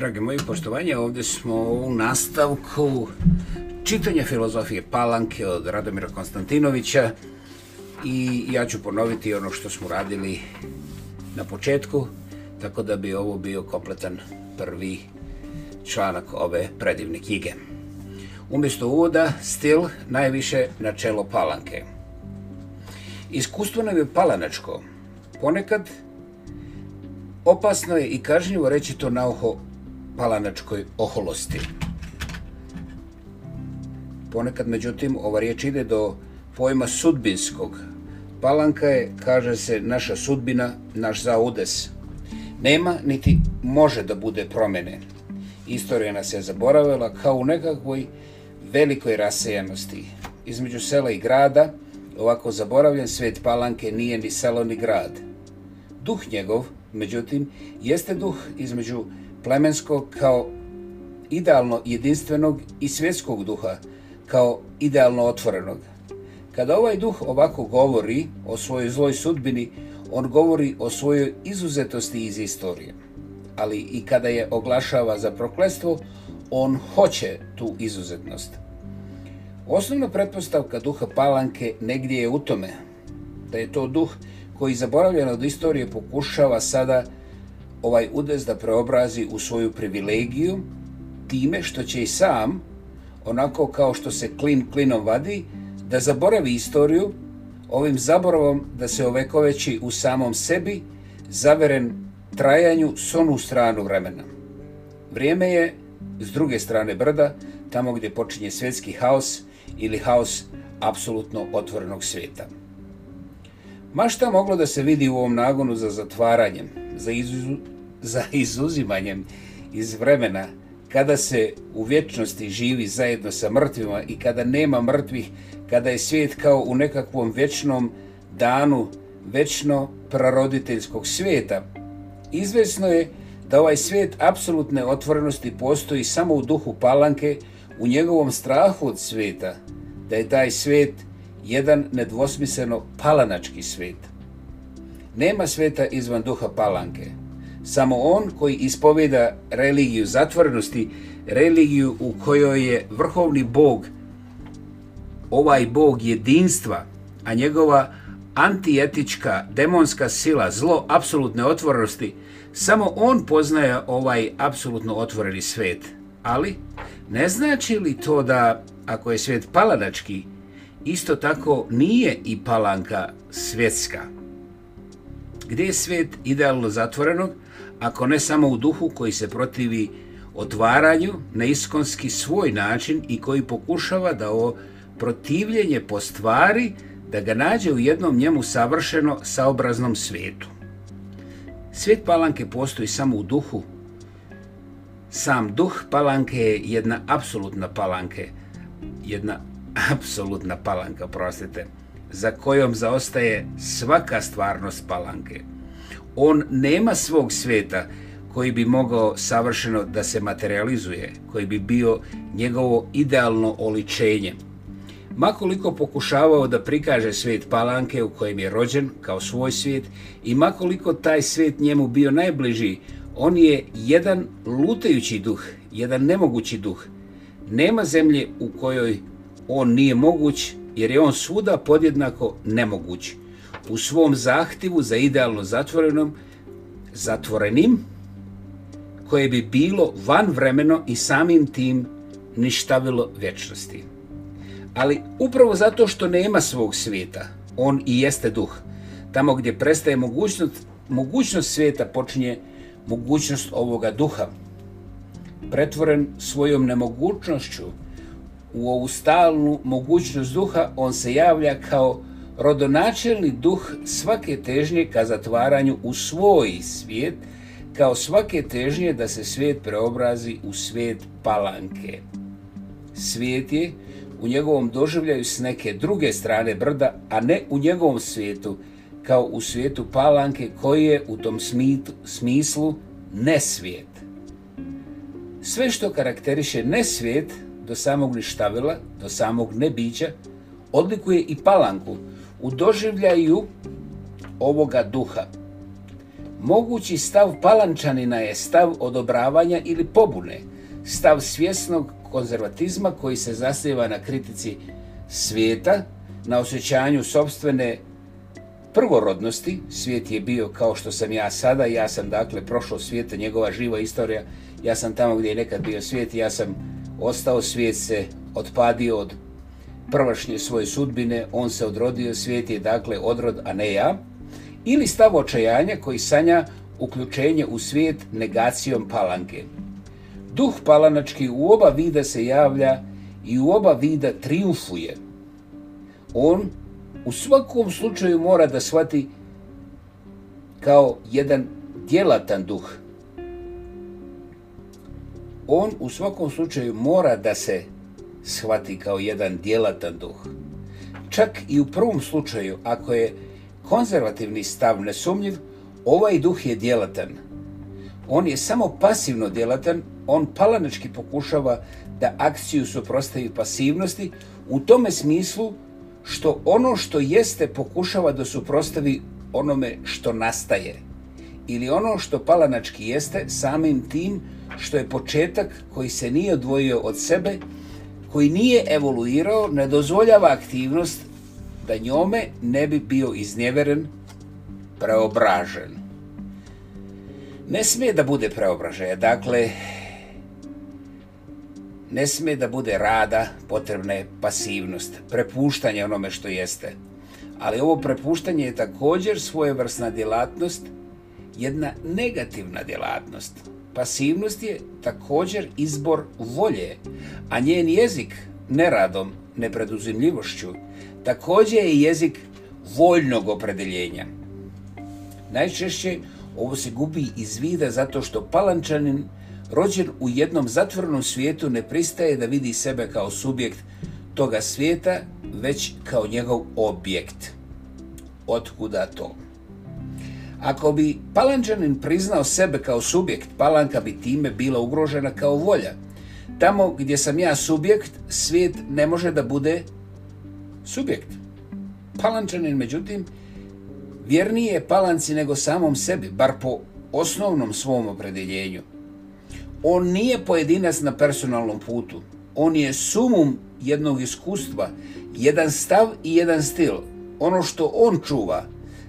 dragi moji, poštovanje, ovdje smo u nastavku čitanja filozofije Palanke od Radomira Konstantinovića i ja ću ponoviti ono što smo radili na početku, tako da bi ovo bio kompletan prvi članak ove predivne knjige. Umjesto uvoda, stil najviše na čelo Palanke. Iskustvo nam je palanačko. Ponekad opasno je i kažnjivo reći to na uho palanačkoj oholosti. Ponekad, međutim, ova riječ ide do pojma sudbinskog. Palanka je, kaže se, naša sudbina, naš zaudes. Nema niti može da bude promene. Istorija nas je zaboravila kao u nekakvoj velikoj rasejanosti. Između sela i grada, ovako zaboravljen svet palanke nije ni selo ni grad. Duh njegov, međutim, jeste duh između plemenskog kao idealno jedinstvenog i svjetskog duha, kao idealno otvorenog. Kada ovaj duh ovako govori o svojoj zloj sudbini, on govori o svojoj izuzetosti iz istorije. Ali i kada je oglašava za proklestvo, on hoće tu izuzetnost. Osnovna pretpostavka duha palanke negdje je u tome, da je to duh koji zaboravljeno od istorije pokušava sada izuzetnosti ovaj udes da preobrazi u svoju privilegiju time što će i sam, onako kao što se klin klinom vadi, da zaboravi istoriju ovim zaboravom da se ovekoveći u samom sebi zaveren trajanju s onu stranu vremena. Vrijeme je s druge strane brda, tamo gdje počinje svjetski haos ili haos apsolutno otvorenog svijeta. Ma šta moglo da se vidi u ovom nagonu za zatvaranjem, za, izuzu, za izuzimanjem iz vremena, kada se u vječnosti živi zajedno sa mrtvima i kada nema mrtvih, kada je svijet kao u nekakvom vječnom danu večno praroditeljskog svijeta. Izvesno je da ovaj svijet apsolutne otvorenosti postoji samo u duhu palanke, u njegovom strahu od svijeta, da je taj svijet – jedan nedvosmisleno palanački svet. Nema sveta izvan duha palanke. Samo on koji ispoveda religiju zatvorenosti, religiju u kojoj je vrhovni bog, ovaj bog jedinstva, a njegova antijetička demonska sila zlo apsolutne otvorenosti, samo on poznaje ovaj apsolutno otvoreni svet. Ali, ne znači li to da, ako je svet paladački, isto tako nije i palanka svjetska. Gdje je svijet idealno zatvorenog, ako ne samo u duhu koji se protivi otvaranju na iskonski svoj način i koji pokušava da o protivljenje po stvari da ga nađe u jednom njemu savršeno saobraznom svijetu. Svijet palanke postoji samo u duhu. Sam duh palanke je jedna apsolutna palanke, jedna apsolutna palanka, prostite, za kojom zaostaje svaka stvarnost palanke. On nema svog sveta koji bi mogao savršeno da se materializuje, koji bi bio njegovo idealno oličenje. Makoliko pokušavao da prikaže svet palanke u kojem je rođen kao svoj svijet i makoliko taj svijet njemu bio najbliži, on je jedan lutajući duh, jedan nemogući duh. Nema zemlje u kojoj on nije moguć jer je on svuda podjednako nemoguć. U svom zahtivu za idealno zatvorenom, zatvorenim, koje bi bilo van vremeno i samim tim ništavilo vječnosti. Ali upravo zato što nema svog svijeta, on i jeste duh, tamo gdje prestaje mogućnost, mogućnost svijeta počinje mogućnost ovoga duha. Pretvoren svojom nemogućnošću, u ovu stalnu mogućnost duha, on se javlja kao rodonačelni duh svake težnje ka zatvaranju u svoj svijet, kao svake težnje da se svijet preobrazi u svijet palanke. Svijet je u njegovom doživljaju s neke druge strane brda, a ne u njegovom svijetu, kao u svijetu palanke koji je u tom smitu, smislu nesvijet. Sve što karakteriše nesvijet, svijet, do samog ništavila, do samog nebića, odlikuje i palanku u doživljaju ovoga duha. Mogući stav palančanina je stav odobravanja ili pobune, stav svjesnog konzervatizma koji se zasljeva na kritici svijeta, na osjećanju sobstvene prvorodnosti, svijet je bio kao što sam ja sada, ja sam dakle prošao svijeta, njegova živa istorija, ja sam tamo gdje je nekad bio svijet, ja sam ostao svijet se otpadio od prvašnje svoje sudbine, on se odrodio, svijet je dakle odrod, a ne ja, ili stav očajanja koji sanja uključenje u svijet negacijom palanke. Duh palanački u oba vida se javlja i u oba vida triumfuje. On u svakom slučaju mora da shvati kao jedan djelatan duh – on u svakom slučaju mora da se shvati kao jedan djelatan duh. Čak i u prvom slučaju, ako je konzervativni stav nesumnjiv, ovaj duh je djelatan. On je samo pasivno djelatan, on palanački pokušava da akciju suprostavi pasivnosti u tome smislu što ono što jeste pokušava da suprostavi onome što nastaje ili ono što palanački jeste samim tim što što je početak koji se nije odvojio od sebe, koji nije evoluirao, ne dozvoljava aktivnost da njome ne bi bio iznjeveren, preobražen. Ne smije da bude preobražaja, dakle, ne smije da bude rada, potrebna je pasivnost, prepuštanje onome što jeste. Ali ovo prepuštanje je također svoje vrsna djelatnost, jedna negativna djelatnost. djelatnost. Pasivnost je također izbor volje, a njen jezik neradom, nepreduzimljivošću, također je jezik voljnog opredeljenja. Najčešće ovo se gubi iz vida zato što palančanin rođen u jednom zatvornom svijetu ne pristaje da vidi sebe kao subjekt toga svijeta, već kao njegov objekt. Otkuda to? Otkuda to? Ako bi palanđanin priznao sebe kao subjekt, palanka bi time bila ugrožena kao volja. Tamo gdje sam ja subjekt, svijet ne može da bude subjekt. Palančanin, međutim, vjernije je palanci nego samom sebi, bar po osnovnom svom opredeljenju. On nije pojedinac na personalnom putu. On je sumum jednog iskustva, jedan stav i jedan stil. Ono što on čuva,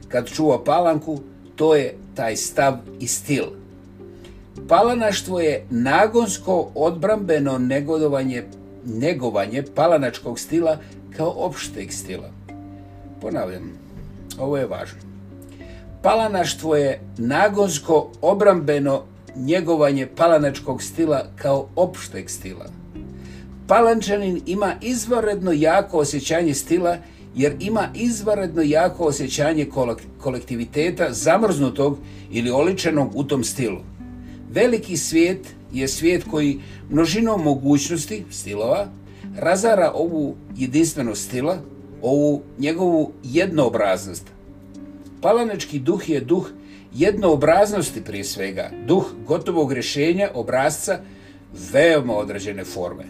kad čuva palanku, to je taj stav i stil. Palanaštvo je nagonsko odbrambeno negodovanje, negovanje palanačkog stila kao opšteg stila. Ponavljam, ovo je važno. Palanaštvo je nagonsko obrambeno njegovanje palanačkog stila kao opšteg stila. Palančanin ima izvaredno jako osjećanje stila i jer ima izvaredno jako osjećanje kolektiviteta zamrznutog ili oličenog u tom stilu. Veliki svijet je svijet koji množinom mogućnosti stilova razara ovu jedinstvenost stila, ovu njegovu jednoobraznost. Palanečki duh je duh jednoobraznosti prije svega, duh gotovog rješenja obrazca veoma određene forme.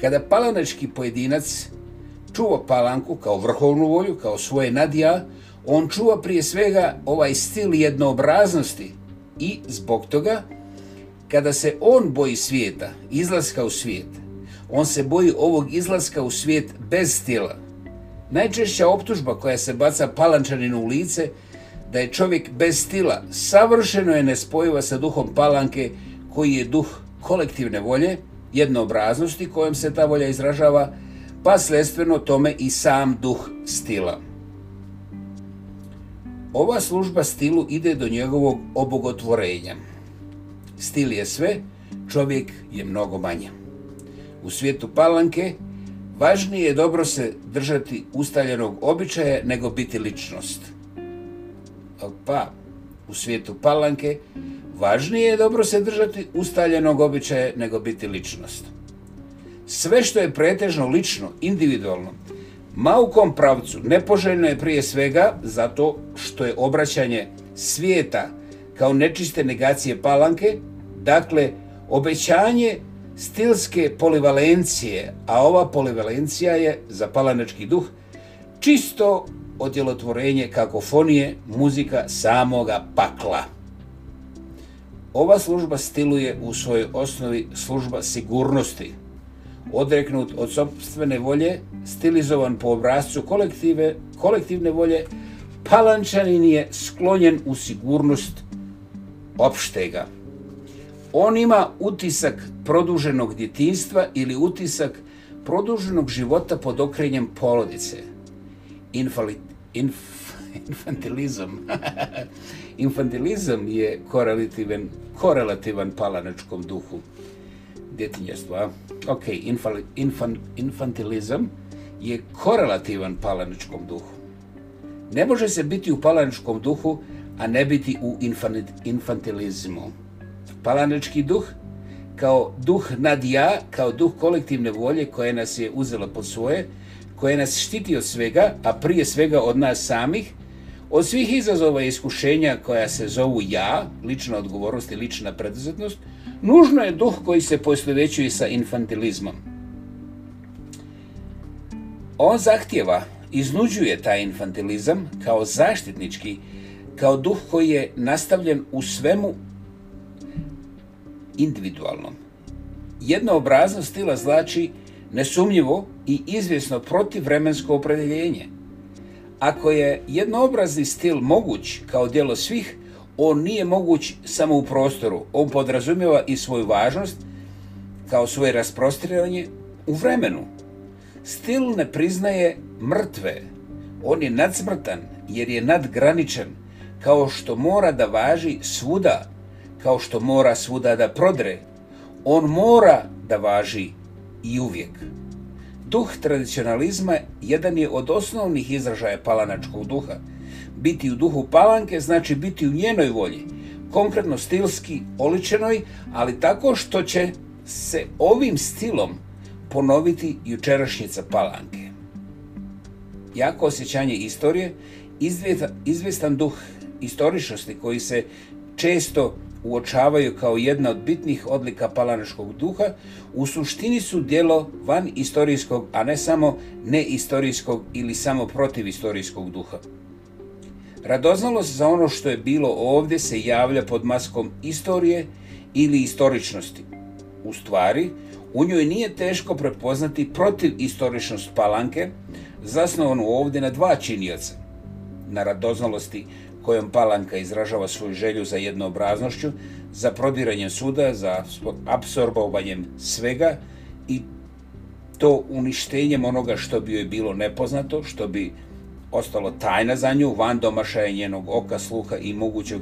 Kada palanečki pojedinac čuva palanku kao vrhovnu volju, kao svoje nadija, on čuva prije svega ovaj stil jednoobraznosti i zbog toga, kada se on boji svijeta, izlaska u svijet, on se boji ovog izlaska u svijet bez stila. Najčešća optužba koja se baca palančaninu u lice, da je čovjek bez stila, savršeno je nespojiva sa duhom palanke koji je duh kolektivne volje, jednoobraznosti kojom se ta volja izražava, pa sledstveno tome i sam duh stila. Ova služba stilu ide do njegovog obogotvorenja. Stil je sve, čovjek je mnogo manje. U svijetu palanke važnije je dobro se držati ustaljenog običaja nego biti ličnost. Pa, u svijetu palanke važnije je dobro se držati ustaljenog običaja nego biti ličnost sve što je pretežno lično, individualno, maukom pravcu nepoželjno je prije svega zato što je obraćanje svijeta kao nečiste negacije palanke, dakle, obećanje stilske polivalencije, a ova polivalencija je za palanečki duh, čisto odjelotvorenje kakofonije muzika samoga pakla. Ova služba stiluje u svojoj osnovi služba sigurnosti, odreknut od sobstvene volje, stilizovan po obrazcu kolektive, kolektivne volje, palančanin je sklonjen u sigurnost opštega. On ima utisak produženog djetinstva ili utisak produženog života pod okrenjem polodice. Infali, inf, infantilizam. infantilizam je korelativan, korelativan palanačkom duhu djetinjstva. Ok, infali, infan, infantilizam je korelativan palaničkom duhu. Ne može se biti u palaničkom duhu, a ne biti u infanit, infantilizmu. Palanički duh kao duh nad ja, kao duh kolektivne volje koje nas je uzela pod svoje, koje nas štiti od svega, a prije svega od nas samih, od svih izazova i iskušenja koja se zovu ja, lična odgovornost i lična preduzetnost, nužno je duh koji se poistovećuje sa infantilizmom. On zahtjeva, iznuđuje taj infantilizam kao zaštitnički, kao duh koji je nastavljen u svemu individualnom. Jednoobraznost stila znači nesumnjivo i izvjesno protivremensko opredeljenje. Ako je jednoobrazni stil moguć kao dijelo svih, on nije moguć samo u prostoru, on podrazumijeva i svoju važnost kao svoje rasprostiranje u vremenu. Stil ne priznaje mrtve, on je nadsmrtan jer je nadgraničan, kao što mora da važi svuda, kao što mora svuda da prodre, on mora da važi i uvijek. Duh tradicionalizma jedan je od osnovnih izražaja palanačkog duha – biti u duhu palanke znači biti u njenoj volji, konkretno stilski oličenoj, ali tako što će se ovim stilom ponoviti jučerašnjica palanke. Jako osjećanje istorije, izvestan duh istorišnosti koji se često uočavaju kao jedna od bitnih odlika palaneškog duha, u suštini su dijelo van istorijskog, a ne samo neistorijskog ili samo protiv istorijskog duha. Radoznalost za ono što je bilo ovdje se javlja pod maskom istorije ili istoričnosti. U stvari, u njoj nije teško prepoznati protiv istoričnost palanke, zasnovanu ovdje na dva činioca. Na radoznalosti kojom palanka izražava svoju želju za jednoobraznošću, za prodiranje suda, za absorbovanjem svega i to uništenjem onoga što bi joj bilo nepoznato, što bi postalo tajna za nju, van domašaja njenog oka, sluha i mogućeg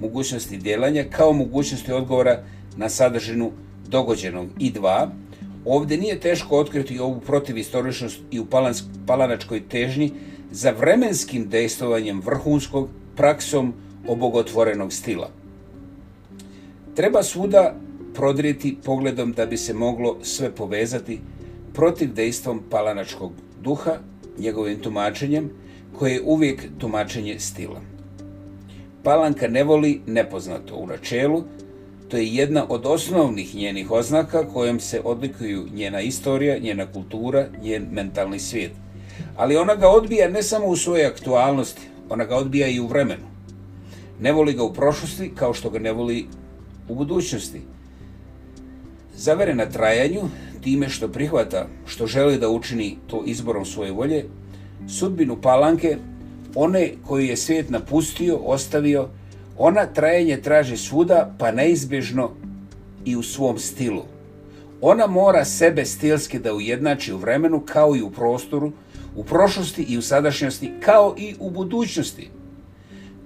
mogućnosti djelanja, kao mogućnosti odgovora na sadržinu dogođenog. I dva, ovdje nije teško otkriti ovu protivistoričnost i u palanačkoj težnji za vremenskim dejstovanjem vrhunskog praksom obogotvorenog stila. Treba svuda prodrijeti pogledom da bi se moglo sve povezati protiv dejstvom palanačkog duha, njegovim tumačenjem, koje je uvijek tumačenje stila. Palanka ne voli nepoznato u načelu, to je jedna od osnovnih njenih oznaka kojom se odlikuju njena istorija, njena kultura, njen mentalni svijet. Ali ona ga odbija ne samo u svojoj aktualnosti, ona ga odbija i u vremenu. Ne voli ga u prošlosti kao što ga ne voli u budućnosti. Zavere na trajanju time što prihvata, što želi da učini to izborom svoje volje, sudbinu palanke, one koju je svijet napustio, ostavio, ona trajenje traže svuda, pa neizbježno i u svom stilu. Ona mora sebe stilski da ujednači u vremenu kao i u prostoru, u prošlosti i u sadašnjosti, kao i u budućnosti.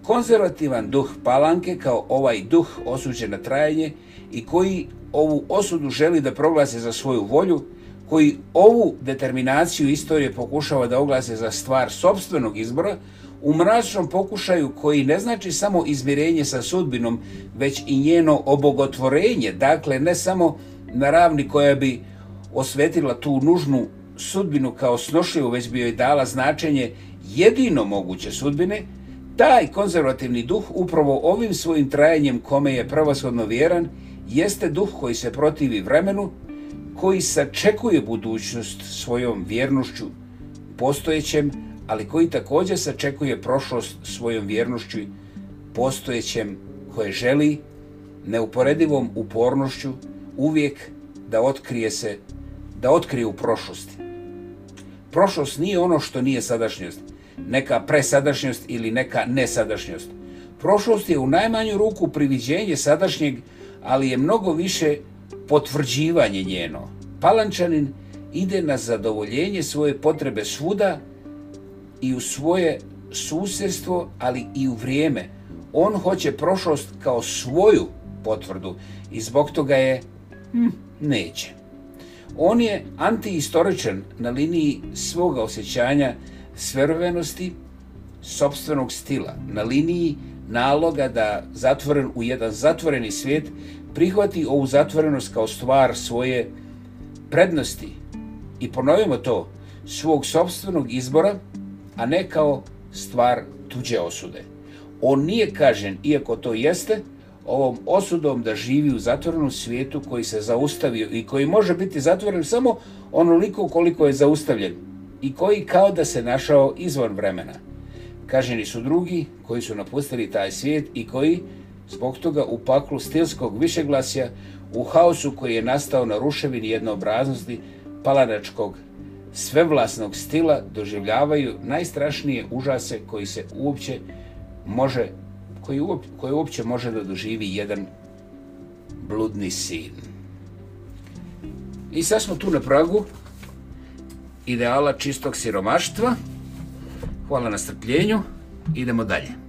Konzervativan duh palanke kao ovaj duh osuđen na trajanje i koji ovu osudu želi da proglase za svoju volju, koji ovu determinaciju istorije pokušava da oglase za stvar sobstvenog izbora, u mračnom pokušaju koji ne znači samo izmirenje sa sudbinom, već i njeno obogotvorenje, dakle ne samo na ravni koja bi osvetila tu nužnu sudbinu kao snošljivu, već bi joj dala značenje jedino moguće sudbine, taj konzervativni duh upravo ovim svojim trajanjem kome je pravoshodno vjeran, jeste duh koji se protivi vremenu, koji sačekuje budućnost svojom vjernošću postojećem, ali koji također sačekuje prošlost svojom vjernošću postojećem koje želi neuporedivom upornošću uvijek da otkrije se, da otkrije u prošlosti. Prošlost nije ono što nije sadašnjost, neka presadašnjost ili neka nesadašnjost. Prošlost je u najmanju ruku priviđenje sadašnjeg, ali je mnogo više potvrđivanje njeno. Palančanin ide na zadovoljenje svoje potrebe svuda i u svoje susjedstvo, ali i u vrijeme. On hoće prošlost kao svoju potvrdu i zbog toga je hm, neće. On je antiistoričan na liniji svoga osjećanja svervenosti, sobstvenog stila, na liniji naloga da zatvoren u jedan zatvoreni svijet prihvati ovu zatvorenost kao stvar svoje prednosti i ponovimo to svog sobstvenog izbora, a ne kao stvar tuđe osude. On nije kažen, iako to jeste, ovom osudom da živi u zatvorenom svijetu koji se zaustavio i koji može biti zatvoren samo onoliko koliko je zaustavljen i koji kao da se našao izvan vremena. Kaženi su drugi koji su napustili taj svijet i koji Zbog toga u paklu stilskog višeglasja, u haosu koji je nastao na ruševini jednobraznosti palanačkog svevlasnog stila doživljavaju najstrašnije užase koji se uopće može koji uopće, koji uopće može da doživi jedan bludni sin. I sad smo tu na pragu ideala čistog siromaštva. Hvala na strpljenju. Idemo dalje.